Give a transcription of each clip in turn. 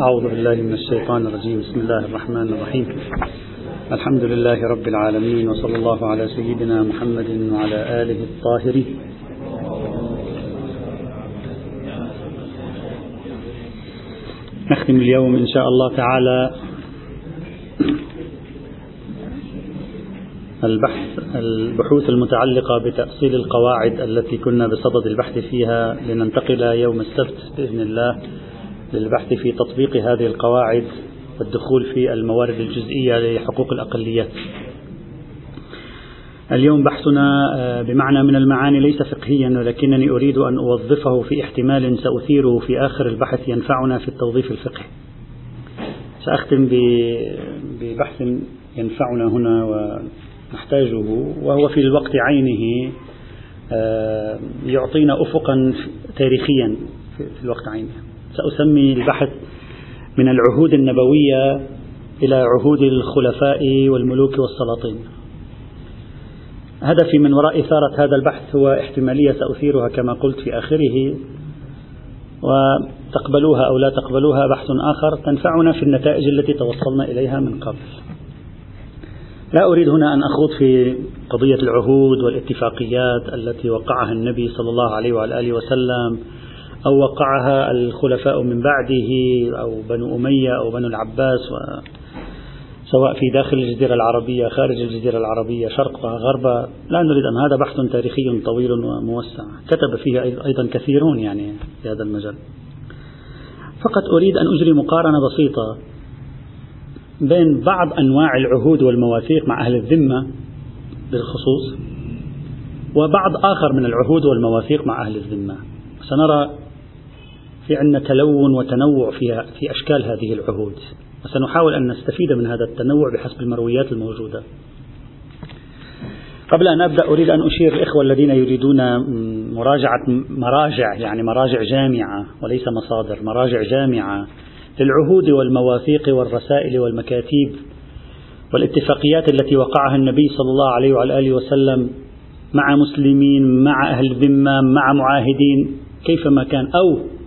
أعوذ بالله من الشيطان الرجيم. بسم الله الرحمن الرحيم. الحمد لله رب العالمين وصلى الله على سيدنا محمد وعلى آله الطاهرين نختم اليوم إن شاء الله تعالى البحث البحوث المتعلقة بتأصيل القواعد التي كنا بصدد البحث فيها لننتقل يوم السبت بإذن الله. للبحث في تطبيق هذه القواعد والدخول في الموارد الجزئية لحقوق الأقليات. اليوم بحثنا آه، بمعنى من المعاني ليس فقهيا ولكنني أريد أن أوظفه في احتمال سأثيره في آخر البحث ينفعنا في التوظيف الفقهي. سأختم ببحث ينفعنا هنا ونحتاجه وهو في الوقت عينه آه، يعطينا أفقا تاريخيا في الوقت عينه. سأسمي البحث من العهود النبوية إلى عهود الخلفاء والملوك والسلاطين. هدفي من وراء إثارة هذا البحث هو احتمالية سأثيرها كما قلت في آخره وتقبلوها أو لا تقبلوها بحث آخر تنفعنا في النتائج التي توصلنا إليها من قبل. لا أريد هنا أن أخوض في قضية العهود والاتفاقيات التي وقعها النبي صلى الله عليه وعلى آله وسلم أو وقعها الخلفاء من بعده أو بنو أمية أو بنو العباس و سواء في داخل الجزيرة العربية خارج الجزيرة العربية شرقها غربها. لا نريد أن هذا بحث تاريخي طويل وموسع. كتب فيه أيضا كثيرون يعني في هذا المجال. فقط أريد أن أجري مقارنة بسيطة بين بعض أنواع العهود والمواثيق مع أهل الذمة بالخصوص وبعض آخر من العهود والمواثيق مع أهل الذمة. سنرى في عندنا تلون وتنوع في في أشكال هذه العهود. وسنحاول أن نستفيد من هذا التنوع بحسب المرويات الموجودة. قبل أن أبدأ أريد أن أشير الإخوة الذين يريدون مراجعة مراجع يعني مراجع جامعة وليس مصادر مراجع جامعة للعهود والمواثيق والرسائل والمكاتيب والاتفاقيات التي وقعها النبي صلى الله عليه وعلى آله وسلم مع مسلمين مع أهل الذمة مع معاهدين كيفما كان أو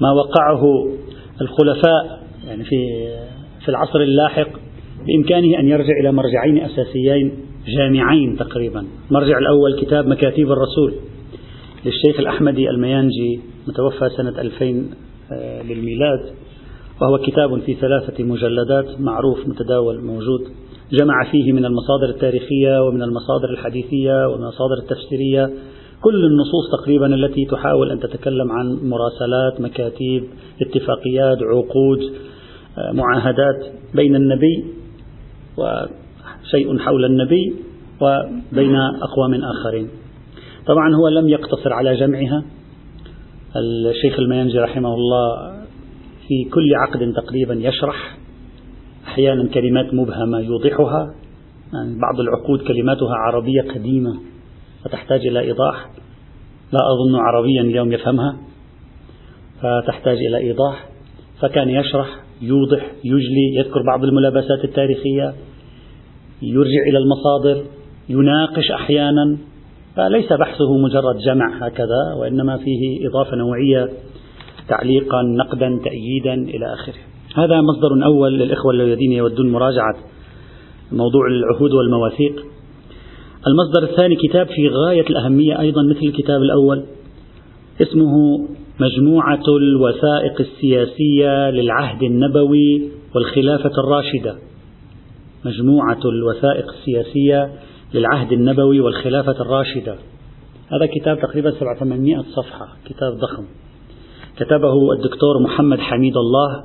ما وقعه الخلفاء يعني في في العصر اللاحق بإمكانه أن يرجع إلى مرجعين أساسيين جامعين تقريبا. المرجع الأول كتاب مكاتيب الرسول للشيخ الأحمدي الميانجي متوفى سنة 2000 آه، للميلاد وهو كتاب في ثلاثة مجلدات معروف متداول موجود. جمع فيه من المصادر التاريخية ومن المصادر الحديثية ومن المصادر التفسيرية كل النصوص تقريبا التي تحاول أن تتكلم عن مراسلات مكاتيب اتفاقيات عقود معاهدات بين النبي وشيء حول النبي وبين أقوام آخرين. طبعا هو لم يقتصر على جمعها. الشيخ المينجي رحمه الله في كل عقد تقريبا يشرح. أحيانا كلمات مبهمة يوضحها. يعني بعض العقود كلماتها عربية قديمة. فتحتاج إلى إيضاح. لا أظن عربيا اليوم يفهمها. فتحتاج إلى إيضاح. فكان يشرح يوضح يجلي يذكر بعض الملابسات التاريخية يرجع إلى المصادر يناقش أحيانا. فليس بحثه مجرد جمع هكذا وإنما فيه إضافة نوعية تعليقا نقدا تأييدا إلى آخره. هذا مصدر أول للإخوة الذين يودون مراجعة موضوع العهود والمواثيق. المصدر الثاني كتاب في غاية الأهمية أيضا مثل الكتاب الأول اسمه مجموعة الوثائق السياسية للعهد النبوي والخلافة الراشدة. مجموعة الوثائق السياسية للعهد النبوي والخلافة الراشدة. هذا كتاب تقريبا 700 صفحة كتاب ضخم. كتبه الدكتور محمد حميد الله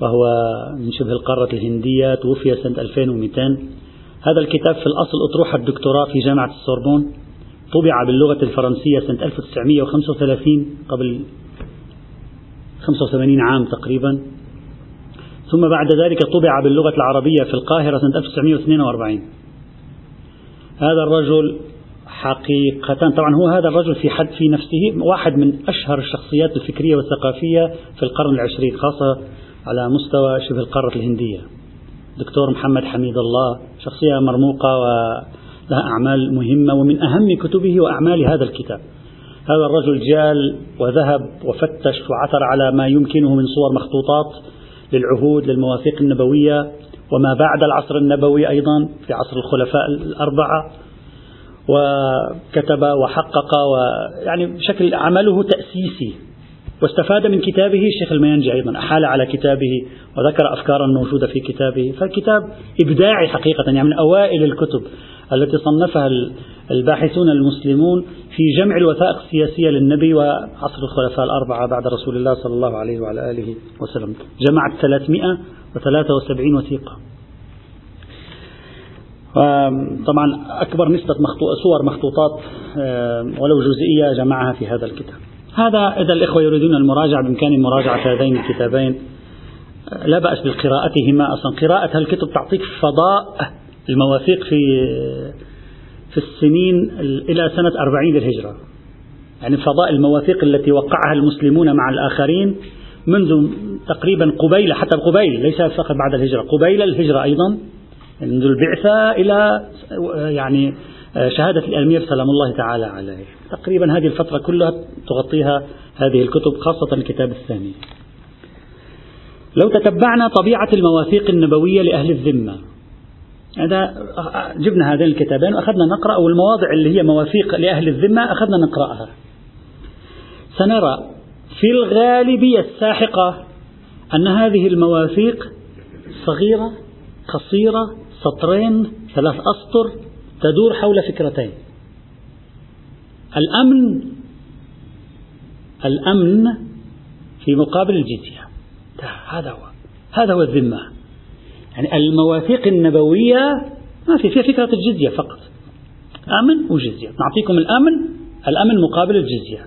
وهو من شبه القارة الهندية توفي سنة 2200 هذا الكتاب في الأصل أطروحة الدكتوراه في جامعة السوربون. طبع باللغة الفرنسية سنة 1935 قبل 85 عام تقريبا. ثم بعد ذلك طبع باللغة العربية في القاهرة سنة 1942 هذا الرجل حقيقة طبعا هو هذا الرجل في حد في نفسه واحد من أشهر الشخصيات الفكرية والثقافية في القرن العشرين خاصة على مستوى شبه القارة الهندية. دكتور محمد حميد الله شخصية مرموقة ولها أعمال مهمة ومن أهم كتبه وأعمال هذا الكتاب. هذا الرجل جال وذهب وفتش وعثر على ما يمكنه من صور مخطوطات للعهود للمواثيق النبوية وما بعد العصر النبوي أيضا في عصر الخلفاء الأربعة. وكتب وحقق ويعني بشكل عمله تأسيسي. واستفاد من كتابه الشيخ المينجي أيضا أحال على كتابه وذكر أفكارا موجودة في كتابه. فالكتاب إبداعي حقيقة يعني من أوائل الكتب التي صنفها الباحثون المسلمون في جمع الوثائق السياسية للنبي وعصر الخلفاء الأربعة بعد رسول الله صلى الله عليه وعلى آله وسلم. جمعت 373 وثيقة. طبعا أكبر نسبة صور مخطوطات ولو جزئية جمعها في هذا الكتاب. هذا إذا الإخوة يريدون المراجعة بإمكان مراجعة هذين الكتابين لا بأس بقراءتهما أصلا. قراءة هالكتب تعطيك فضاء المواثيق في في السنين إلى سنة أربعين للهجرة يعني فضاء المواثيق التي وقعها المسلمون مع الآخرين منذ تقريبا قبيل حتى قبيل ليس فقط بعد الهجرة قبيل الهجرة أيضا منذ البعثة إلى يعني شهادة الأمير سلام الله تعالى عليه. تقريبا هذه الفترة كلها تغطيها هذه الكتب خاصة الكتاب الثاني. لو تتبعنا طبيعة المواثيق النبوية لأهل الذمة هذا جبنا هذين الكتابين وأخذنا نقرأ والمواضع اللي هي مواثيق لأهل الذمة أخذنا نقرأها. سنرى في الغالبية الساحقة أن هذه المواثيق صغيرة قصيرة سطرين ثلاث أسطر تدور حول فكرتين. الأمن الأمن في مقابل الجزية هذا هو هذا هو الذمة. يعني المواثيق النبوية ما في فيها فكرة الجزية فقط. أمن وجزية نعطيكم الأمن الأمن مقابل الجزية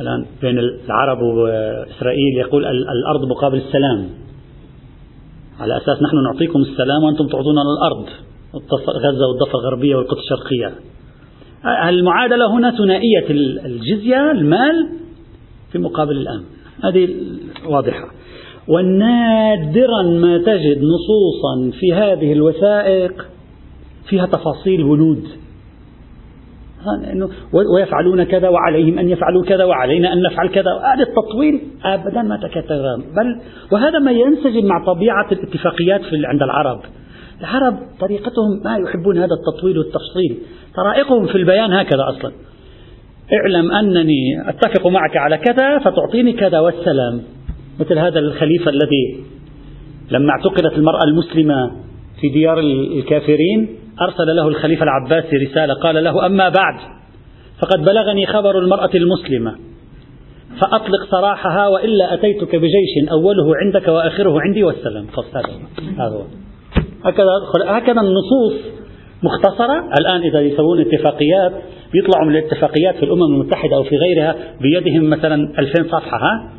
الآن بين العرب وإسرائيل يقول الأرض مقابل السلام. على أساس نحن نعطيكم السلام وأنتم تعطونا الأرض غزة والضفة الغربية والقدس الشرقية. المعادلة هنا ثنائية الجزية المال في مقابل الأمن. هذه واضحة. ونادرا ما تجد نصوصا في هذه الوثائق فيها تفاصيل ونود. ويفعلون كذا وعليهم أن يفعلوا كذا وعلينا أن نفعل كذا. هذا التطويل أبدا ما تكتر بل وهذا ما ينسجم مع طبيعة الاتفاقيات في عند العرب. العرب طريقتهم ما يحبون هذا التطويل والتفصيل. طرائقهم في البيان هكذا أصلا. اعلم أنني أتفق معك على كذا فتعطيني كذا والسلام. مثل هذا الخليفة الذي لما اعتقلت المرأة المسلمة في ديار الكافرين أرسل له الخليفة العباسي رسالة قال له أما بعد فقد بلغني خبر المرأة المسلمة فأطلق سراحها وإلا أتيتك بجيش أوله عندك وآخره عندي والسلام. خلاص هذا هو. هكذا هكذا النصوص مختصرة. الآن إذا يسوون اتفاقيات بيطلعوا من الاتفاقيات في الأمم المتحدة أو في غيرها بيدهم مثلا 2000 صفحة ها؟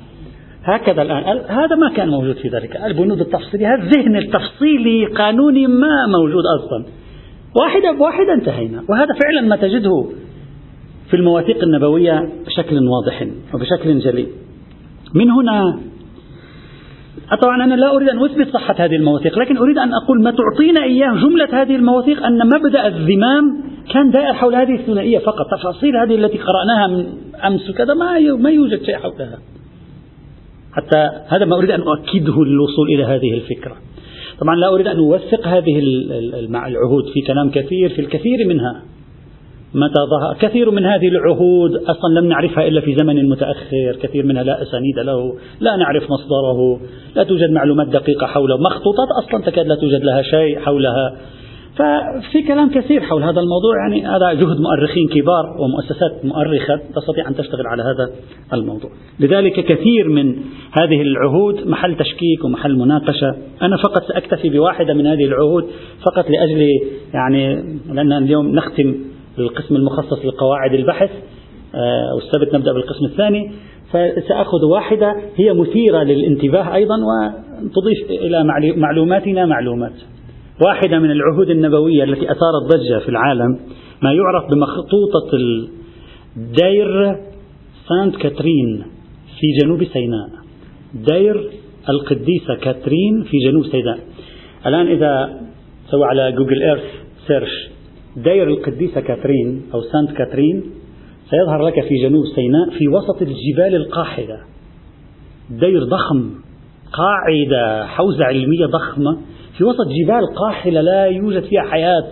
هكذا الآن. هذا ما كان موجود في ذلك. البنود التفصيلية الذهن التفصيلي قانوني ما موجود أصلا. واحدة بواحدة انتهينا. وهذا فعلا ما تجده في المواثيق النبوية بشكل واضح وبشكل جلي. من هنا طبعا أنا لا أريد أن أثبت صحة هذه المواثيق لكن أريد أن أقول ما تعطينا إياه جملة هذه المواثيق أن مبدأ الذمام كان دائر حول هذه الثنائية فقط. تفاصيل هذه التي قرأناها من أمس وكذا ما يوجد شيء حولها. حتى هذا ما أريد أن أؤكده للوصول إلى هذه الفكرة. طبعا لا أريد أن أوثق هذه العهود في كلام كثير في الكثير منها. متى ظهر كثير من هذه العهود أصلا لم نعرفها إلا في زمن متأخر كثير منها لا أسانيد له لا نعرف مصدره لا توجد معلومات دقيقة حوله. مخطوطات أصلا تكاد لا توجد لها شيء حولها. ففي كلام كثير حول هذا الموضوع يعني هذا جهد مؤرخين كبار ومؤسسات مؤرخة تستطيع أن تشتغل على هذا الموضوع. لذلك كثير من هذه العهود محل تشكيك ومحل مناقشة. أنا فقط سأكتفي بواحدة من هذه العهود فقط لأجل يعني لأن اليوم نختم القسم المخصص لقواعد البحث آه، والسبت نبدأ بالقسم الثاني. فسأخذ واحدة هي مثيرة للانتباه أيضا وتضيف إلى معلوماتنا معلومات. واحدة من العهود النبوية التي أثارت ضجة في العالم ما يعرف بمخطوطة دير سانت كاترين في جنوب سيناء. دير القديسة كاترين في جنوب سيناء. الآن إذا سوى على جوجل إيرث search دير القديسة كاترين أو سانت كاترين سيظهر لك في جنوب سيناء في وسط الجبال القاحلة دير ضخم قاعدة حوزة علمية ضخمة في وسط جبال قاحلة لا يوجد فيها حياة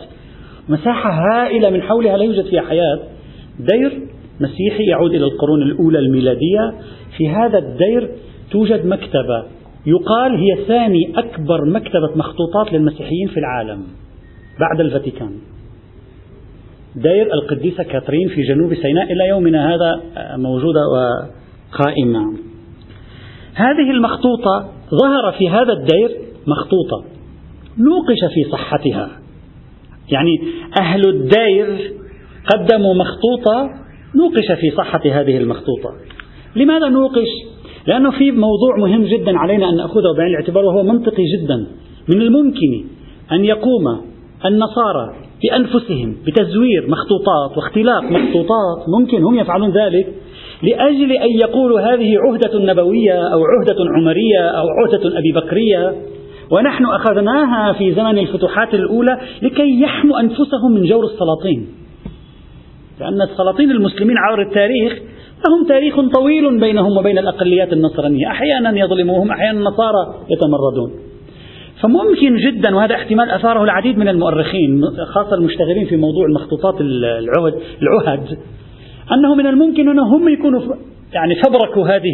مساحة هائلة من حولها لا يوجد فيها حياة دير مسيحي يعود إلى القرون الأولى الميلادية. في هذا الدير توجد مكتبة يقال هي ثاني أكبر مكتبة مخطوطات للمسيحيين في العالم بعد الفاتيكان. دير القديسة كاترين في جنوب سيناء إلى يومنا هذا موجودة وقائمة. هذه المخطوطة ظهر في هذا الدير مخطوطة. نوقش في صحتها. يعني أهل الدير قدموا مخطوطة نوقش في صحة هذه المخطوطة. لماذا نوقش؟ لأنه في موضوع مهم جدا علينا أن نأخذه بعين الاعتبار وهو منطقي جدا. من الممكن أن يقوم النصارى بأنفسهم بتزوير مخطوطات واختلاق مخطوطات ممكن هم يفعلون ذلك لأجل أن يقولوا هذه عهدة نبوية أو عهدة عمرية أو عهدة أبي بكرية. ونحن أخذناها في زمن الفتوحات الأولى لكي يحموا أنفسهم من جور السلاطين. لأن السلاطين المسلمين عبر التاريخ لهم تاريخ طويل بينهم وبين الأقليات النصرانية. أحيانا يظلموهم أحيانا النصارى يتمردون. فممكن جدا وهذا احتمال أثاره العديد من المؤرخين خاصة المشتغلين في موضوع المخطوطات العهد العهد أنه من الممكن أنهم يكونوا يعني فبركوا هذه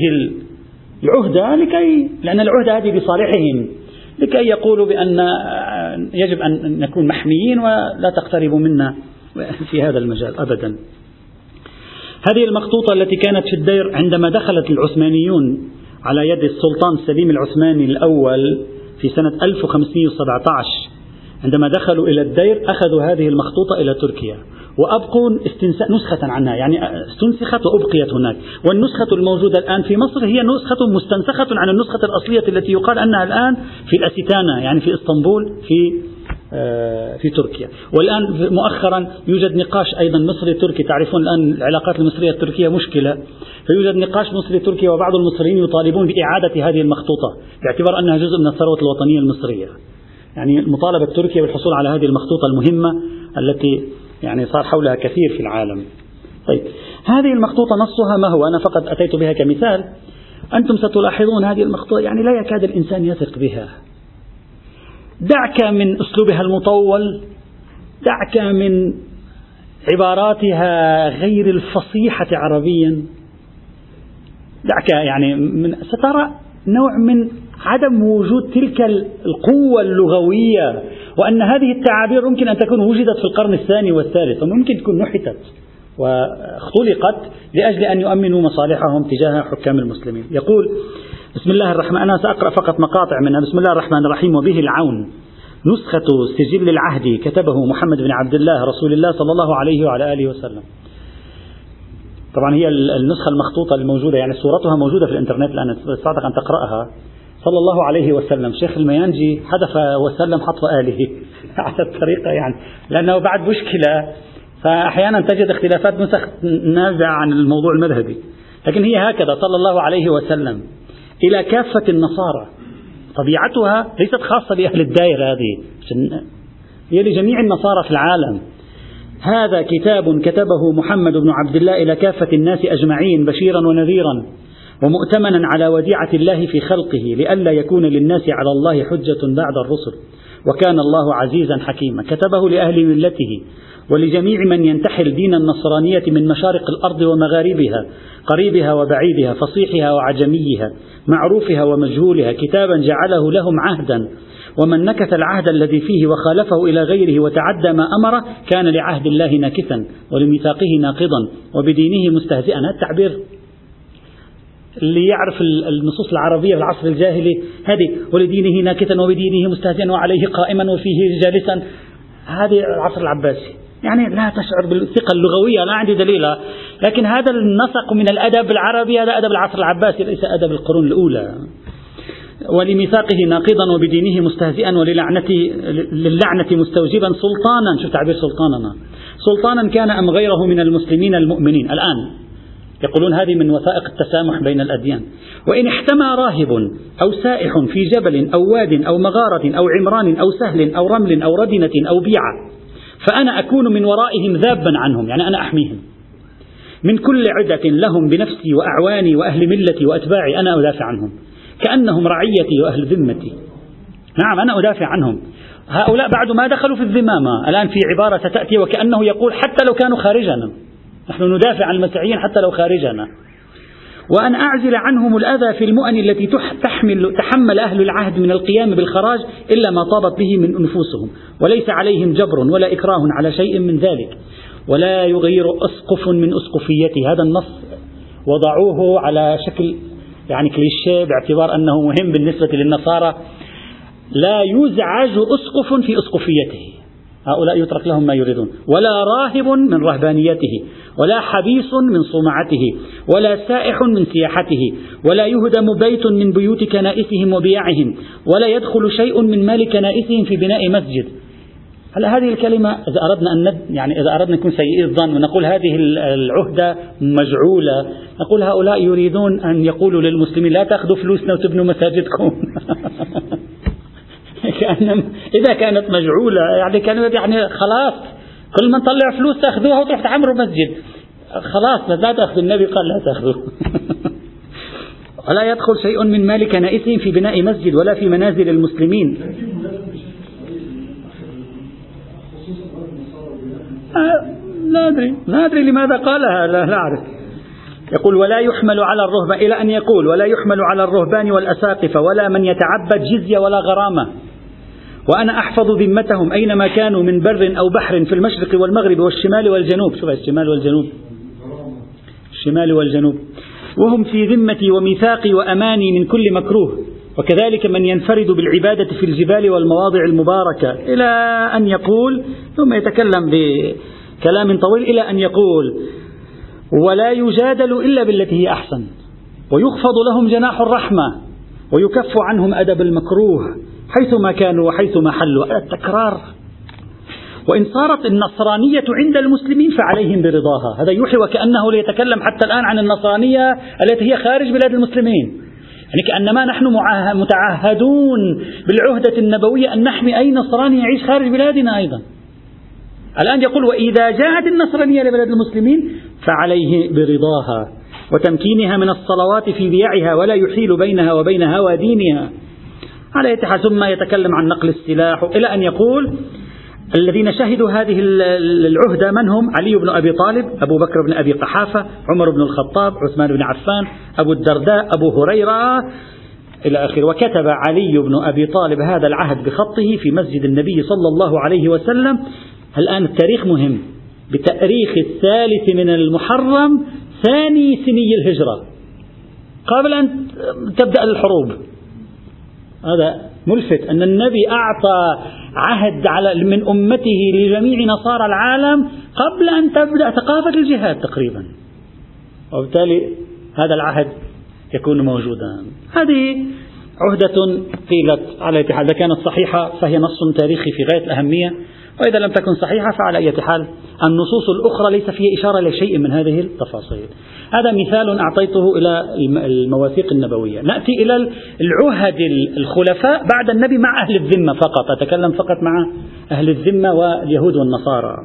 العهدة لكي لأن العهدة هذه بصالحهم. لكي يقولوا بأن يجب أن نكون محميين ولا تقتربوا منا في هذا المجال أبدا. هذه المخطوطة التي كانت في الدير عندما دخلت العثمانيون على يد السلطان سليم العثماني الأول في سنة 1517 عندما دخلوا إلى الدير أخذوا هذه المخطوطة إلى تركيا. وأبقوا نسخة عنها يعني استنسخت وأبقيت هناك. والنسخة الموجودة الآن في مصر هي نسخة مستنسخة عن النسخة الأصلية التي يقال أنها الآن في الأسيتانا يعني في إسطنبول في آه، في تركيا. والآن مؤخرا يوجد نقاش أيضا مصري تركي. تعرفون الآن العلاقات المصرية التركية مشكلة. فيوجد نقاش مصري تركي وبعض المصريين يطالبون بإعادة هذه المخطوطة باعتبار أنها جزء من الثروة الوطنية المصرية. يعني المطالبة التركية بالحصول على هذه المخطوطة المهمة التي يعني صار حولها كثير في العالم. طيب هذه المخطوطة نصها ما هو؟ أنا فقط أتيت بها كمثال. أنتم ستلاحظون هذه المخطوطة يعني لا يكاد الإنسان يثق بها. دعك من أسلوبها المطول دعك من عباراتها غير الفصيحة عربيا. دعك يعني من سترى نوع من عدم وجود تلك القوة اللغوية وأن هذه التعابير ممكن أن تكون وجدت في القرن الثاني والثالث وممكن تكون نحتت واختلقت لأجل أن يؤمنوا مصالحهم تجاه حكام المسلمين. يقول بسم الله الرحمن أنا سأقرأ فقط مقاطع منها. بسم الله الرحمن الرحيم وبه العون. نسخة سجل العهد كتبه محمد بن عبد الله رسول الله صلى الله عليه وعلى آله وسلم. طبعا هي النسخة المخطوطة الموجودة يعني صورتها موجودة في الإنترنت الآن استطعتك أن تقرأها. صلى الله عليه وسلم. شيخ الميانجي حذف وسلم حطب آله على الطريقة يعني لأنه بعد مشكلة فأحيانا تجد اختلافات نسخ نازعة عن الموضوع المذهبي. لكن هي هكذا صلى الله عليه وسلم. إلى كافة النصارى. طبيعتها ليست خاصة بأهل الدائرة هذه هي لجميع النصارى في العالم. هذا كتاب كتبه محمد بن عبد الله إلى كافة الناس أجمعين بشيرا ونذيرا. ومؤتمنا على وديعة الله في خلقه لئلا يكون للناس على الله حجة بعد الرسل. وكان الله عزيزا حكيما. كتبه لأهل ملته ولجميع من ينتحل دين النصرانية من مشارق الأرض ومغاربها قريبها وبعيدها فصيحها وعجميها معروفها ومجهولها كتابا جعله لهم عهدا. ومن نكث العهد الذي فيه وخالفه إلى غيره وتعدى ما أمره كان لعهد الله ناكثا ولميثاقه ناقضا وبدينه مستهزئا. التعبير اللي يعرف النصوص العربية في العصر الجاهلي. هذه ولدينه ناكثا وبدينه مستهزئا وعليه قائما وفيه جالسا. هذه العصر العباسي. يعني لا تشعر بالثقة اللغوية لا عندي دليل. لكن هذا النسق من الأدب العربي هذا أدب العصر العباسي ليس أدب القرون الأولى. ولميثاقه ناقضا وبدينه مستهزئا وللعنة للعنة مستوجبا سلطانا. شوف تعبير سلطاننا. سلطانا كان أم غيره من المسلمين المؤمنين. الآن يقولون هذه من وثائق التسامح بين الأديان. وإن احتمى راهب أو سائح في جبل أو واد أو مغارة أو عمران أو سهل أو رمل أو ردنة أو بيعة فأنا أكون من ورائهم ذابا عنهم يعني أنا أحميهم. من كل عدة لهم بنفسي وأعواني وأهل ملتي وأتباعي أنا أدافع عنهم كأنهم رعيتي وأهل ذمتي. نعم أنا أدافع عنهم. هؤلاء بعد ما دخلوا في الذمامة الآن في عبارة ستأتي وكأنه يقول حتى لو كانوا خارجنا نحن ندافع عن المسيحيين حتى لو خارجنا. وأن أعزل عنهم الأذى في المؤن التي تحمل تحمل أهل العهد من القيام بالخراج إلا ما طابت به من نفوسهم وليس عليهم جبر ولا إكراه على شيء من ذلك. ولا يغير أسقف من أسقفيته. هذا النص وضعوه على شكل يعني كليشيه باعتبار أنه مهم بالنسبة للنصارى. لا يزعج أسقف في أسقفيته. هؤلاء يترك لهم ما يريدون. ولا راهب من رهبانيته ولا حبيس من صومعته ولا سائح من سياحته ولا يهدم بيت من بيوت كنائسهم وبيعهم ولا يدخل شيء من مال كنائسهم في بناء مسجد. هلا هذه الكلمة إذا أردنا أن ند يعني إذا أردنا نكون سيئي الظن ونقول هذه العهدة مجعولة نقول هؤلاء يريدون أن يقولوا للمسلمين لا تأخذوا فلوسنا وتبنوا مساجدكم. كأن إذا كانت مجعولة يعني كانت يعني خلاص. كل ما نطلع فلوس تأخذوها وتروح تعمروا مسجد. خلاص لا تاخذوا النبي قال لا تأخذوا. ولا يدخل شيء من مال كنائسهم في بناء مسجد ولا في منازل المسلمين. آه، لا أدري. لا أدري لماذا قالها. لا, لا أعرف. يقول ولا يحمل على الرهبان إلى أن يقول ولا يحمل على الرهبان والأساقفة ولا من يتعبد جزية ولا غرامة. وأنا أحفظ ذمتهم أينما كانوا من بر أو بحر في المشرق والمغرب والشمال والجنوب. شوف الشمال والجنوب. الشمال والجنوب. وهم في ذمتي وميثاقي وأماني من كل مكروه. وكذلك من ينفرد بالعبادة في الجبال والمواضع المباركة. إلى أن يقول ثم يتكلم بكلام طويل إلى أن يقول ولا يجادل إلا بالتي هي أحسن. ويخفض لهم جناح الرحمة. ويكف عنهم أدب المكروه. حيثما كانوا وحيثما حلوا. التكرار. وإن صارت النصرانية عند المسلمين فعليهم برضاها. هذا يوحي وكأنه ليتكلم حتى الآن عن النصرانية التي هي خارج بلاد المسلمين. يعني كأنما نحن متعهدون بالعهدة النبوية أن نحمي أي نصراني يعيش خارج بلادنا أيضا. الآن يقول وإذا جاءت النصرانية لبلاد المسلمين فعليه برضاها. وتمكينها من الصلوات في بيعها ولا يحيل بينها وبين هوى دينها. على يتحى ثم يتكلم عن نقل السلاح إلى أن يقول الذين شهدوا هذه العهدة من هم؟ علي بن أبي طالب أبو بكر بن أبي قحافة عمر بن الخطاب عثمان بن عفان أبو الدرداء أبو هريرة إلى آخره. وكتب علي بن أبي طالب هذا العهد بخطه في مسجد النبي صلى الله عليه وسلم. الآن التاريخ مهم. بتأريخ الثالث من المحرم ثاني سني الهجرة. قبل أن تبدأ الحروب. هذا ملفت أن النبي أعطى عهد على من أمته لجميع نصارى العالم قبل أن تبدأ ثقافة الجهاد تقريبا. وبالتالي هذا العهد يكون موجودا. هذه عهدة قيلت على إذا كانت صحيحة فهي نص تاريخي في غاية الأهمية وإذا لم تكن صحيحة فعلى أي حال النصوص الأخرى ليس فيها إشارة لشيء من هذه التفاصيل. هذا مثال أعطيته إلى المواثيق النبوية. نأتي إلى العهد الخلفاء بعد النبي مع أهل الذمة فقط. أتكلم فقط مع أهل الذمة واليهود والنصارى.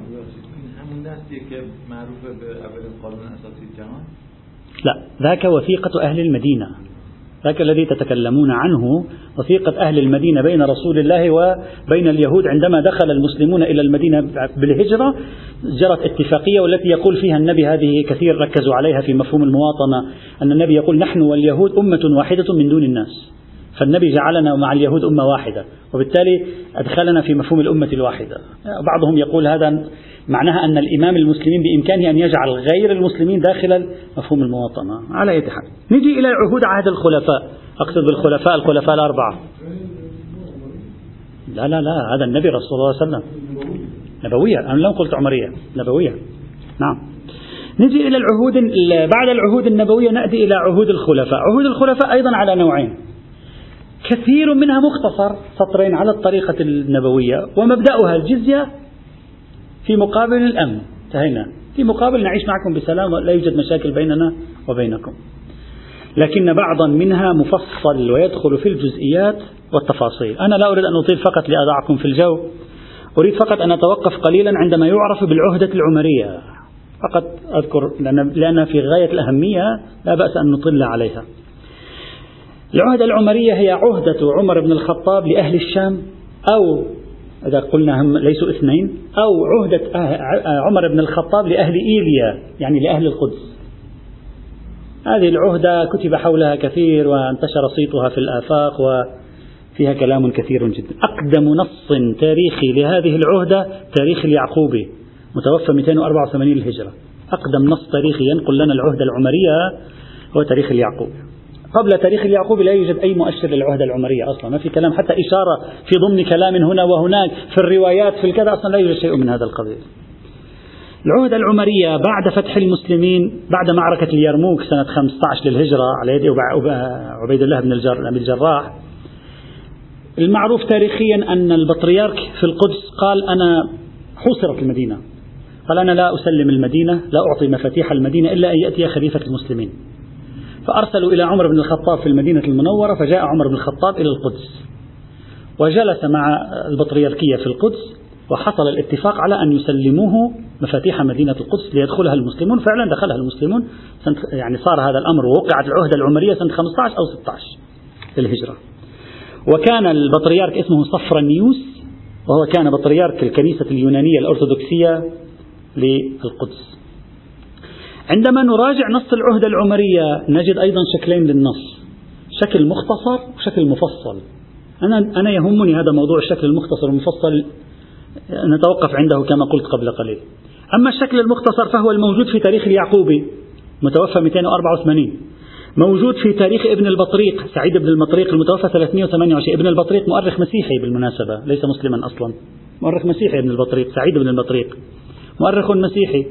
لا ذاك وثيقة أهل المدينة. ذاك الذي تتكلمون عنه وثيقة أهل المدينة بين رسول الله وبين اليهود عندما دخل المسلمون إلى المدينة بالهجرة جرت اتفاقية والتي يقول فيها النبي هذه كثير ركزوا عليها في مفهوم المواطنة أن النبي يقول نحن واليهود أمة واحدة من دون الناس. فالنبي جعلنا مع اليهود أمة واحدة وبالتالي أدخلنا في مفهوم الأمة الواحدة. بعضهم يقول هذا معناها أن الإمام المسلمين بإمكانه أن يجعل غير المسلمين داخل مفهوم المواطنة. على أي حال. نجي إلى عهود عهد الخلفاء. أقصد بالخلفاء الخلفاء الأربعة. لا لا لا هذا النبي رسول الله صلى الله عليه وسلم. نبوية أنا لم قلت عمرية. نبوية. نعم. نجي إلى العهود بعد العهود النبوية نأتي إلى عهود الخلفاء. عهود الخلفاء أيضا على نوعين. كثير منها مختصر سطرين على الطريقة النبوية ومبدأها الجزية في مقابل الأمن. انتهينا. في مقابل نعيش معكم بسلام ولا يوجد مشاكل بيننا وبينكم. لكن بعضا منها مفصل ويدخل في الجزئيات والتفاصيل. أنا لا أريد أن أطيل فقط لأضعكم في الجو. أريد فقط أن أتوقف قليلا عندما يعرف بالعهدة العمرية. فقط أذكر لأن في غاية الأهمية لا بأس أن نطل عليها. العهدة العمرية هي عهدة عمر بن الخطاب لأهل الشام أو إذا قلنا هم ليسوا اثنين أو عهدة عمر بن الخطاب لأهل إيليا يعني لأهل القدس. هذه العهدة كتب حولها كثير وانتشر صيتها في الآفاق وفيها كلام كثير جدا. أقدم نص تاريخي لهذه العهدة تاريخ اليعقوبي متوفى 284 للهجرة أقدم نص تاريخي ينقل لنا العهدة العمرية هو تاريخ اليعقوبي قبل تاريخ اليعقوبي لا يوجد أي مؤشر للعهدة العمرية أصلا. ما في كلام حتى إشارة في ضمن كلام هنا وهناك في الروايات في الكذا أصلا لا يوجد شيء من هذا القبيل. العهدة العمرية بعد فتح المسلمين بعد معركة اليرموك سنة 15 للهجرة على يد عبيد الله بن الجراح. المعروف تاريخيا أن البطريرك في القدس قال أنا حوصرت المدينة قال أنا لا أسلم المدينة لا أعطي مفاتيح المدينة إلا أن يأتي خليفة المسلمين فأرسلوا إلى عمر بن الخطاب في المدينة المنورة فجاء عمر بن الخطاب إلى القدس. وجلس مع البطريركية في القدس وحصل الاتفاق على أن يسلموه مفاتيح مدينة القدس ليدخلها المسلمون. فعلا دخلها المسلمون. يعني صار هذا الأمر ووقعت العهدة العمرية سنة 15 أو 16 للهجرة. وكان البطريرك اسمه صفرانيوس وهو كان بطريرك الكنيسة اليونانية الأرثوذكسية للقدس. عندما نراجع نص العهدة العمرية نجد أيضا شكلين للنص. شكل مختصر وشكل مفصل. أنا أنا يهمني هذا موضوع الشكل المختصر والمفصل. نتوقف عنده كما قلت قبل قليل. أما الشكل المختصر فهو الموجود في تاريخ اليعقوبي متوفى 284 موجود في تاريخ ابن البطريق سعيد بن المطريق المتوفى 328 ابن البطريق مؤرخ مسيحي بالمناسبة ليس مسلما أصلا. مؤرخ مسيحي ابن البطريق سعيد بن البطريق. مؤرخ مسيحي.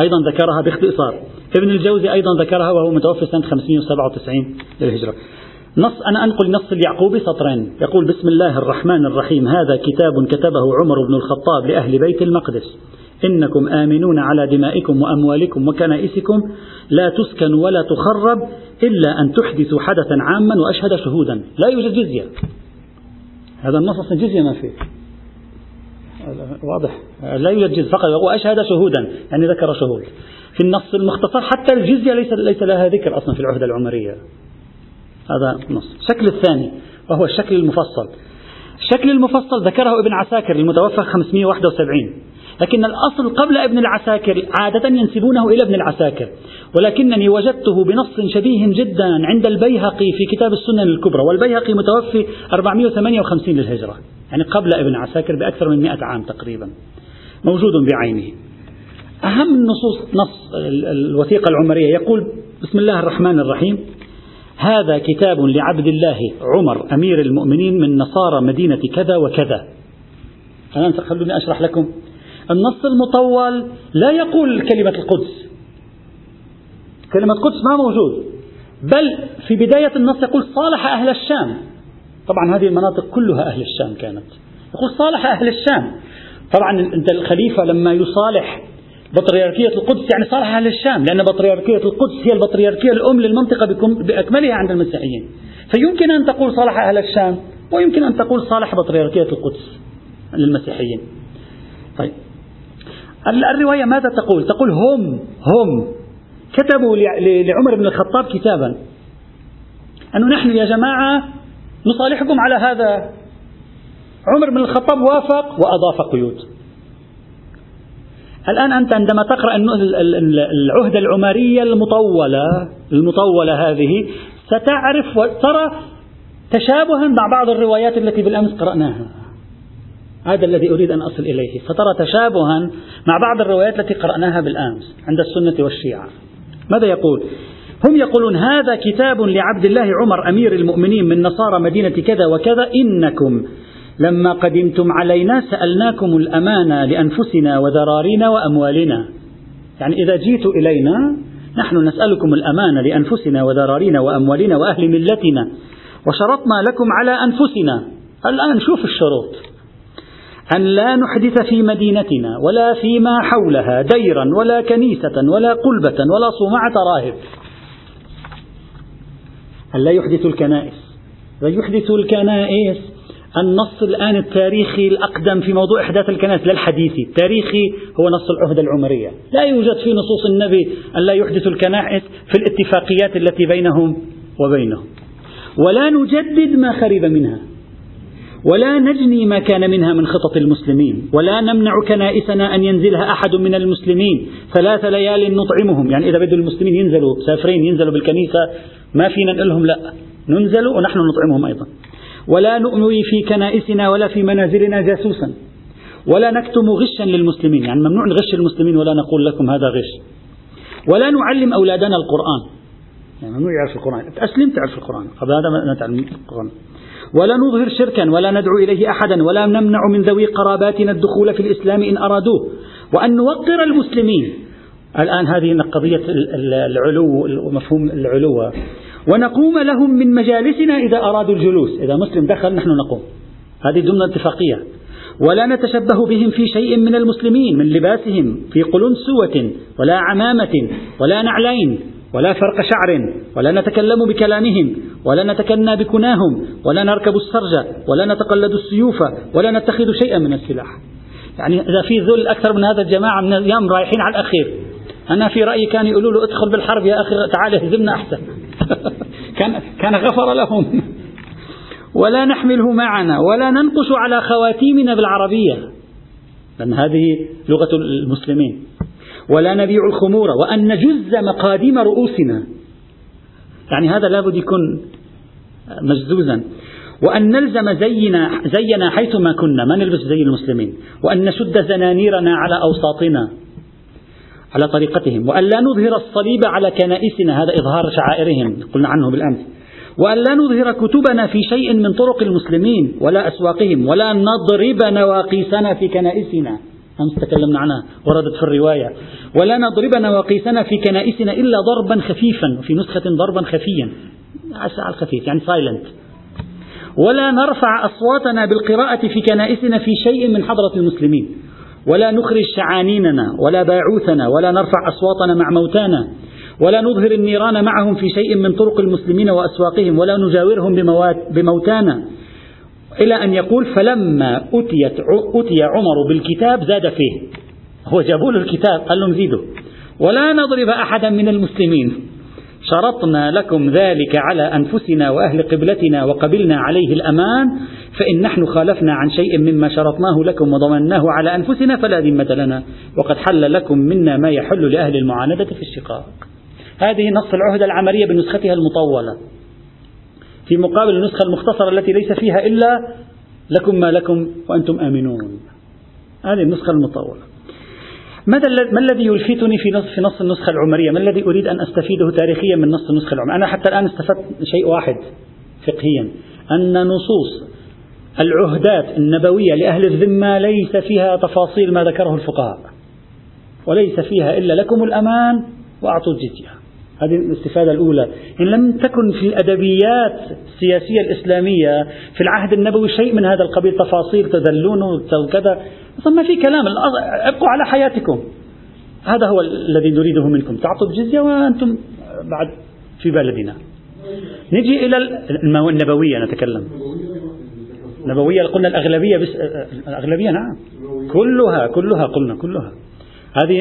أيضا ذكرها باختصار. ابن الجوزي أيضا ذكرها وهو متوفى سنة 597 للهجرة. نص أنا أنقل نص اليعقوبي سطرين. يقول بسم الله الرحمن الرحيم. هذا كتاب كتبه عمر بن الخطاب لأهل بيت المقدس. إنكم آمنون على دمائكم وأموالكم وكنائسكم. لا تسكن ولا تخرب إلا أن تحدثوا حدثا عاما وأشهد شهودا. لا يوجد جزية. هذا النص جزية ما فيه. واضح. لا يوجد جزية فقط وأشهد شهودا يعني ذكر شهود. في النص المختصر حتى الجزية ليس ليس لها ذكر أصلا في العهدة العمرية. هذا نص. الشكل الثاني وهو الشكل المفصل. الشكل المفصل ذكره ابن عساكر المتوفى 571 لكن الأصل قبل ابن العساكر عادة ينسبونه إلى ابن العساكر. ولكنني وجدته بنص شبيه جدا عند البيهقي في كتاب السنن الكبرى. والبيهقي متوفي 458 للهجرة. يعني قبل ابن عساكر بأكثر من 100 عام تقريبا موجود بعينه. أهم النصوص نص الوثيقة العمرية يقول بسم الله الرحمن الرحيم. هذا كتاب لعبد الله عمر أمير المؤمنين من نصارى مدينة كذا وكذا. الآن خلوني أشرح لكم. النص المطول لا يقول كلمة القدس. كلمة القدس ما موجود. بل في بداية النص يقول صالح أهل الشام. طبعا هذه المناطق كلها أهل الشام كانت. يقول صالح أهل الشام. طبعا أنت الخليفة لما يصالح بطريركية القدس يعني صالح أهل الشام لأن بطريركية القدس هي البطريركية الأم للمنطقة بأكملها عند المسيحيين. فيمكن أن تقول صالح أهل الشام ويمكن أن تقول صالح بطريركية القدس للمسيحيين. طيب. الرواية ماذا تقول؟ تقول هم هم. كتبوا لعمر بن الخطاب كتابا. أنه نحن يا جماعة نصالحكم على هذا. عمر بن الخطاب وافق وأضاف قيود. الآن أنت عندما تقرأ العهدة العمرية المطولة المطولة هذه ستعرف وترى تشابها مع بعض الروايات التي بالأمس قرأناها. هذا الذي أريد أن أصل إليه. فترى تشابها مع بعض الروايات التي قرأناها بالأمس عند السنة والشيعة. ماذا يقول؟ هم يقولون هذا كتاب لعبد الله عمر أمير المؤمنين من نصارى مدينة كذا وكذا إنكم لما قدمتم علينا سألناكم الأمانة لأنفسنا وذرارينا وأموالنا. يعني إذا جيت إلينا نحن نسألكم الأمانة لأنفسنا وذرارينا وأموالنا وأهل ملتنا وشرطنا لكم على أنفسنا. الآن شوف الشروط. أن لا نحدث في مدينتنا ولا فيما حولها ديرا ولا كنيسة ولا قلبة ولا صومعة راهب. أن لا يحدث الكنائس. ويحدث الكنائس النص الآن التاريخي الأقدم في موضوع إحداث الكنائس لا الحديثي التاريخي هو نص العهدة العمرية. لا يوجد في نصوص النبي أن لا يحدث الكنائس في الاتفاقيات التي بينهم وبينهم. ولا نجدد ما خرب منها. ولا نجني ما كان منها من خطط المسلمين ولا نمنع كنائسنا أن ينزلها أحد من المسلمين ثلاث ليال نطعمهم. يعني إذا بدوا المسلمين ينزلوا سافرين ينزلوا بالكنيسة ما فينا نقول لهم لا. ننزل ونحن نطعمهم أيضا. ولا نؤوي في كنائسنا ولا في منازلنا جاسوسا. ولا نكتم غشا للمسلمين. يعني ممنوع نغش المسلمين ولا نقول لكم هذا غش. ولا نعلم أولادنا القرآن. يعني ممنوع يعرف القرآن. أسلم تعرف القرآن. قبل هذا ما نتعلم القرآن. ولا نظهر شركا ولا ندعو إليه أحدا ولا نمنع من ذوي قراباتنا الدخول في الإسلام إن أرادوه. وأن نوقر المسلمين. الآن هذه قضية العلو ومفهوم العلو. ونقوم لهم من مجالسنا إذا أرادوا الجلوس. إذا مسلم دخل نحن نقوم. هذه ضمن اتفاقية. ولا نتشبه بهم في شيء من المسلمين من لباسهم في قلنسوة ولا عمامة ولا نعلين. ولا فرق شعر ولا نتكلم بكلامهم ولا نتكنى بكناهم ولا نركب السرج ولا نتقلد السيوف ولا نتخذ شيئا من السلاح. يعني إذا في ذل أكثر من هذا الجماعة من الأيام رايحين على الأخير أنا في رأيي كان يقولوا له ادخل بالحرب يا أخي تعال اهزمنا أحسن. كان كان غفر لهم. ولا نحمله معنا ولا ننقش على خواتيمنا بالعربية. لأن هذه لغة المسلمين. ولا نبيع الخمور وأن نجز مقاديم رؤوسنا. يعني هذا لابد يكون مجزوزا. وأن نلزم زينا زينا حيثما كنا. ما نلبس زي المسلمين؟ وأن نشد زنانيرنا على أوساطنا على طريقتهم. وأن لا نظهر الصليب على كنائسنا هذا إظهار شعائرهم قلنا عنه بالأمس. وأن لا نظهر كتبنا في شيء من طرق المسلمين ولا أسواقهم ولا نضرب نواقيسنا في كنائسنا. أمس تكلمنا عنها وردت في الرواية. ولا نضرب نواقيسنا في كنائسنا إلا ضربا خفيفا وفي نسخة ضربا خفيا. على الخفيف يعني سايلنت ولا نرفع أصواتنا بالقراءة في كنائسنا في شيء من حضرة المسلمين. ولا نخرج شعانيننا ولا باعوثنا ولا نرفع أصواتنا مع موتانا. ولا نظهر النيران معهم في شيء من طرق المسلمين وأسواقهم. ولا نجاورهم بموتانا. إلى أن يقول فلما أتيت أتي عمر بالكتاب زاد فيه. هو جابوا له الكتاب قال لهم زيدوا. ولا نضرب أحدا من المسلمين. شرطنا لكم ذلك على أنفسنا وأهل قبلتنا وقبلنا عليه الأمان فإن نحن خالفنا عن شيء مما شرطناه لكم وضمناه على أنفسنا فلا ذمة لنا. وقد حل لكم منا ما يحل لأهل المعاندة في الشقاق. هذه نص العهدة العملية بنسختها المطولة. في مقابل النسخة المختصرة التي ليس فيها إلا لكم ما لكم وأنتم آمنون هذه النسخة المطولة ماذا ما الذي يلفتني في نص في نص النسخة العمرية؟ ما الذي أريد أن أستفيده تاريخيا من نص النسخة العمرية؟ أنا حتى الآن استفدت شيء واحد فقهيا أن نصوص العهدات النبوية لأهل الذمة ليس فيها تفاصيل ما ذكره الفقهاء وليس فيها إلا لكم الأمان وأعطوا الجزية هذه الاستفادة الأولى. إن لم تكن في الأدبيات السياسية الإسلامية في العهد النبوي شيء من هذا القبيل تفاصيل تذلون وكذا ما في كلام. ابقوا على حياتكم. هذا هو الذي نريده منكم. تعطوا الجزية وأنتم بعد في بلدنا. نجي إلى النبوية نتكلم. نبوية قلنا الأغلبية بس الأغلبية نعم. كلها كلها قلنا كلها. هذه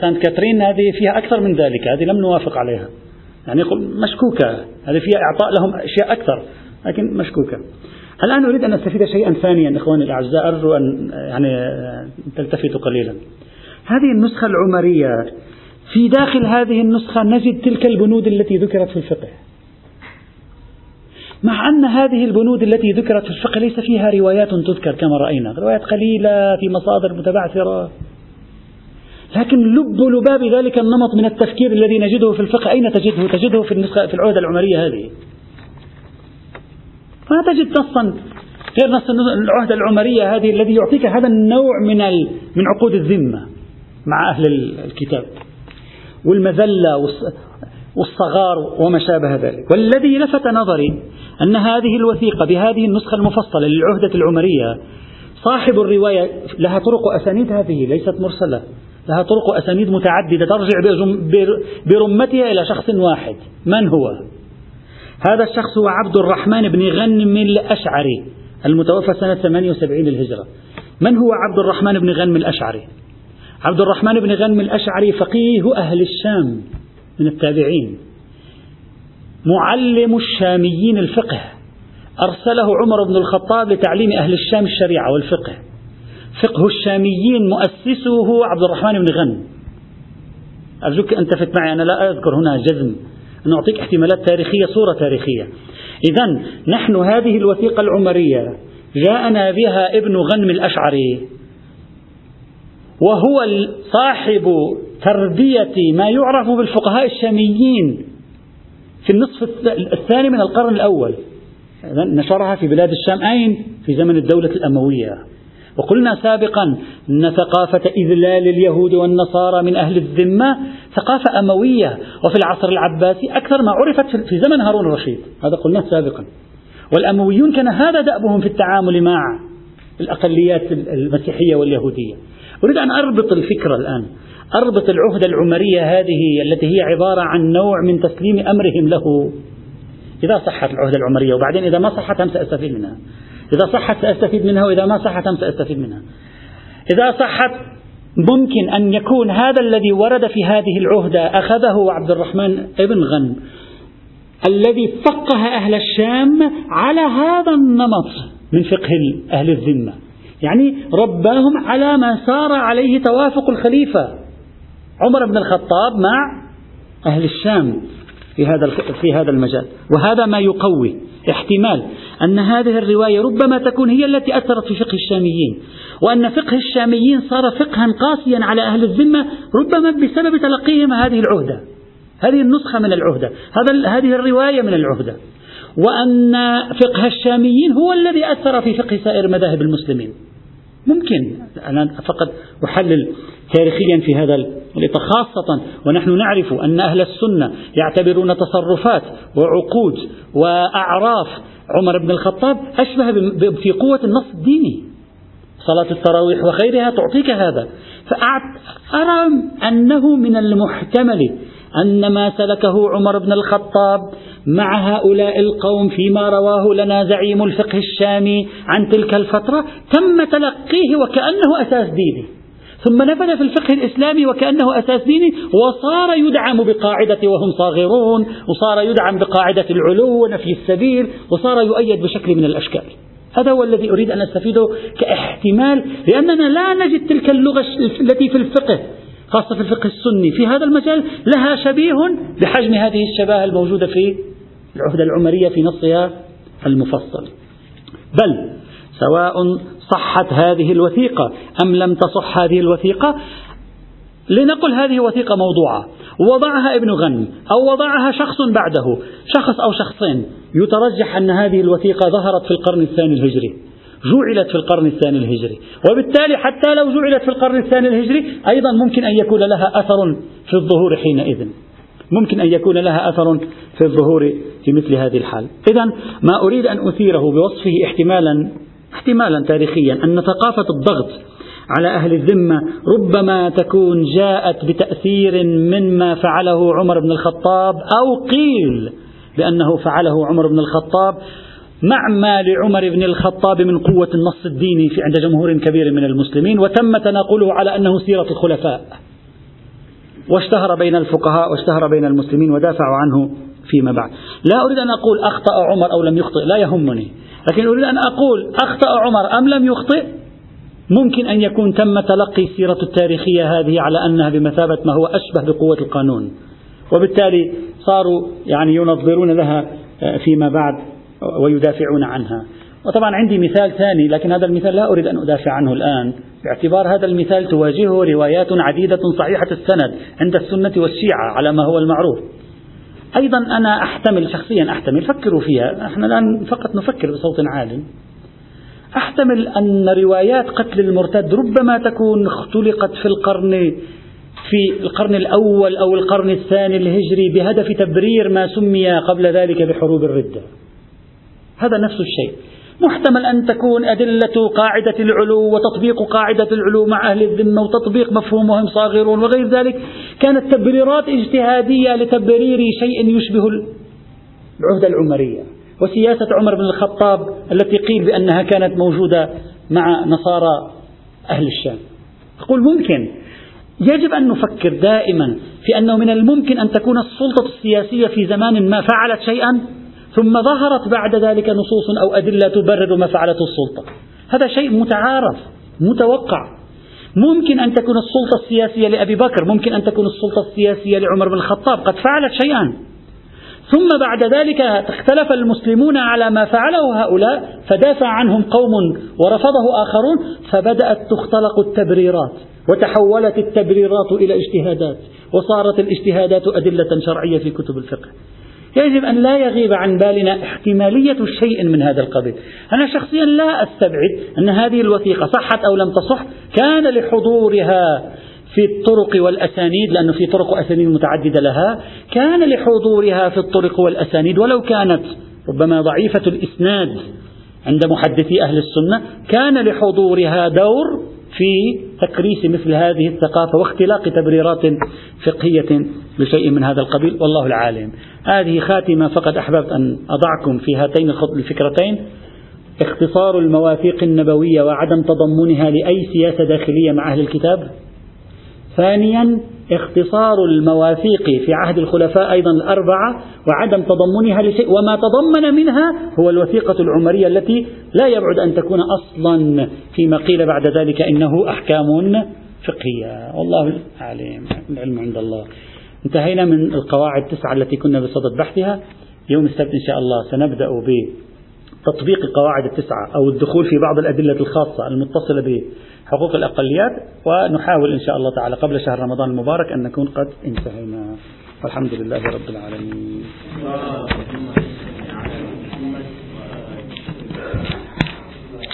سانت كاترين هذه فيها أكثر من ذلك هذه لم نوافق عليها. يعني مشكوكة هذه فيها إعطاء لهم أشياء أكثر لكن مشكوكة. الآن أريد أن أستفيد شيئا ثانيا إخواني الأعزاء أرجو أن يعني تلتفتوا قليلا. هذه النسخة العمرية في داخل هذه النسخة نجد تلك البنود التي ذكرت في الفقه. مع أن هذه البنود التي ذكرت في الفقه ليس فيها روايات تذكر كما رأينا روايات قليلة في مصادر متبعثرة. لكن لب لباب ذلك النمط من التفكير الذي نجده في الفقه. أين تجده؟ تجده في النسخة في العهدة العمرية هذه. ما تجد نصا غير نص العهدة العمرية هذه الذي يعطيك هذا النوع من من عقود الذمة مع أهل الكتاب. والمذلة والصغار وما شابه ذلك. والذي لفت نظري أن هذه الوثيقة بهذه النسخة المفصلة للعهدة العمرية صاحب الرواية لها طرق أسانيد هذه ليست مرسلة. لها طرق أسانيد متعددة ترجع برمتها إلى شخص واحد. من هو؟ هذا الشخص هو عبد الرحمن بن غنم الأشعري المتوفى سنة 78 للهجرة. من هو عبد الرحمن بن غنم الأشعري؟ عبد الرحمن بن غنم الأشعري فقيه أهل الشام من التابعين. معلم الشاميين الفقه. أرسله عمر بن الخطاب لتعليم أهل الشام الشريعة والفقه. فقه الشاميين مؤسسه عبد الرحمن بن غنم. أرجوك أن تفت معي أنا لا أذكر هنا جزم. أن أعطيك احتمالات تاريخية صورة تاريخية. إذا نحن هذه الوثيقة العمرية. جاءنا بها ابن غنم الأشعري. وهو صاحب تربية ما يعرف بالفقهاء الشاميين في النصف الثاني من القرن الأول. نشرها في بلاد الشام. أين؟ في زمن الدولة الأموية. وقلنا سابقا أن ثقافة إذلال اليهود والنصارى من أهل الذمة ثقافة أموية وفي العصر العباسي أكثر ما عرفت في زمن هارون الرشيد. هذا قلناه سابقا. والأمويون كان هذا دأبهم في التعامل مع الأقليات المسيحية واليهودية. أريد أن أربط الفكرة الآن أربط العهدة العمرية هذه التي هي عبارة عن نوع من تسليم أمرهم له. إذا صحت العهدة العمرية وبعدين إذا ما صحت هم سأستفيد منها. إذا صحت سأستفيد منها وإذا ما صحت هم سأستفيد منها. إذا صحت ممكن أن يكون هذا الذي ورد في هذه العهدة أخذه عبد الرحمن ابن غنم الذي فقه أهل الشام على هذا النمط من فقه أهل الذمة. يعني رباهم على ما سار عليه توافق الخليفة عمر بن الخطاب مع أهل الشام في هذا في هذا المجال. وهذا ما يقوي احتمال. أن هذه الرواية ربما تكون هي التي أثرت في فقه الشاميين وأن فقه الشاميين صار فقها قاسيا على أهل الذمة ربما بسبب تلقيهم هذه العهدة. هذه النسخة من العهدة هذا هذه الرواية من العهدة. وأن فقه الشاميين هو الذي أثر في فقه سائر مذاهب المسلمين. ممكن. أنا فقط أحلل تاريخيا في هذا الإطار خاصة ونحن نعرف أن أهل السنة يعتبرون تصرفات وعقود وأعراف عمر بن الخطاب أشبه في قوة النص الديني. صلاة التراويح وغيرها تعطيك هذا. فأرى أنه من المحتمل أن ما سلكه عمر بن الخطاب مع هؤلاء القوم فيما رواه لنا زعيم الفقه الشامي عن تلك الفترة تم تلقيه وكأنه أساس ديني. ثم نفذ في الفقه الإسلامي وكأنه أساس ديني وصار يدعم بقاعدة وهم صاغرون وصار يدعم بقاعدة العلو ونفي السبيل وصار يؤيد بشكل من الأشكال. هذا هو الذي أريد أن أستفيده كإحتمال لأننا لا نجد تلك اللغة التي في الفقه خاصة في الفقه السني. في هذا المجال لها شبيه بحجم هذه الشباهة الموجودة في العهدة العمرية في نصها المفصل. بل سواء صحت هذه الوثيقة أم لم تصح هذه الوثيقة لنقل هذه وثيقة موضوعة وضعها ابن غنم أو وضعها شخص بعده شخص أو شخصين. يترجح أن هذه الوثيقة ظهرت في القرن الثاني الهجري جعلت في القرن الثاني الهجري. وبالتالي حتى لو جعلت في القرن الثاني الهجري أيضا ممكن أن يكون لها أثر في الظهور حينئذ. ممكن أن يكون لها أثر في الظهور في مثل هذه الحال. إذا ما أريد أن أثيره بوصفه احتمالا احتمالا تاريخيا أن ثقافة الضغط على أهل الذمة ربما تكون جاءت بتأثير مما فعله عمر بن الخطاب أو قيل بأنه فعله عمر بن الخطاب مع ما لعمر بن الخطاب من قوة النص الديني في عند جمهور كبير من المسلمين. وتم تناقله على أنه سيرة الخلفاء. واشتهر بين الفقهاء واشتهر بين المسلمين ودافعوا عنه فيما بعد. لا أريد أن أقول أخطأ عمر أو لم يخطئ لا يهمني. لكن أريد أن أقول أخطأ عمر أم لم يخطئ ممكن أن يكون تم تلقي السيرة التاريخية هذه على أنها بمثابة ما هو أشبه بقوة القانون. وبالتالي صاروا يعني ينظرون لها فيما بعد ويدافعون عنها. وطبعا عندي مثال ثاني لكن هذا المثال لا أريد أن أدافع عنه الآن. باعتبار هذا المثال تواجهه روايات عديدة صحيحة السند عند السنة والشيعة على ما هو المعروف. أيضا أنا أحتمل شخصيا أحتمل فكروا فيها. نحن الآن فقط نفكر بصوت عال أحتمل أن روايات قتل المرتد ربما تكون اختلقت في القرن في القرن الأول أو القرن الثاني الهجري بهدف تبرير ما سمي قبل ذلك بحروب الردة. هذا نفس الشيء. محتمل أن تكون أدلة قاعدة العلو وتطبيق قاعدة العلو مع أهل الذمة وتطبيق مفهومهم صاغرون وغير ذلك. كانت تبريرات اجتهادية لتبرير شيء يشبه العهدة العمرية وسياسة عمر بن الخطاب التي قيل بأنها كانت موجودة مع نصارى أهل الشام. أقول ممكن. يجب أن نفكر دائما في أنه من الممكن أن تكون السلطة السياسية في زمان ما فعلت شيئا ثم ظهرت بعد ذلك نصوص أو أدلة تبرر ما فعلته السلطة. هذا شيء متعارف متوقع. ممكن أن تكون السلطة السياسية لأبي بكر ممكن أن تكون السلطة السياسية لعمر بن الخطاب قد فعلت شيئا. ثم بعد ذلك اختلف المسلمون على ما فعله هؤلاء فدافع عنهم قوم ورفضه آخرون فبدأت تختلق التبريرات وتحولت التبريرات إلى اجتهادات وصارت الاجتهادات أدلة شرعية في كتب الفقه. يجب أن لا يغيب عن بالنا احتمالية شيء من هذا القبيل. أنا شخصيا لا أستبعد أن هذه الوثيقة صحت أو لم تصح كان لحضورها في الطرق والأسانيد لأنه في طرق وأسانيد متعددة لها كان لحضورها في الطرق والأسانيد ولو كانت ربما ضعيفة الإسناد عند محدثي أهل السنة كان لحضورها دور في تكريس مثل هذه الثقافة واختلاق تبريرات فقهية لشيء من هذا القبيل والله العالم. هذه خاتمة فقد أحببت أن أضعكم في هاتين الفكرتين. اختصار المواثيق النبوية وعدم تضمنها لأي سياسة داخلية مع أهل الكتاب. ثانيا اختصار المواثيق في عهد الخلفاء أيضا الأربعة وعدم تضمنها لشيء وما تضمن منها هو الوثيقة العمرية التي لا يبعد أن تكون أصلا فيما قيل بعد ذلك إنه أحكام فقهية. والله العليم العلم عند الله. انتهينا من القواعد التسعة التي كنا بصدد بحثها. يوم السبت إن شاء الله سنبدأ بتطبيق القواعد التسعة أو الدخول في بعض الأدلة الخاصة المتصلة بحقوق الأقليات ونحاول إن شاء الله تعالى قبل شهر رمضان المبارك أن نكون قد انتهينا. والحمد لله رب العالمين.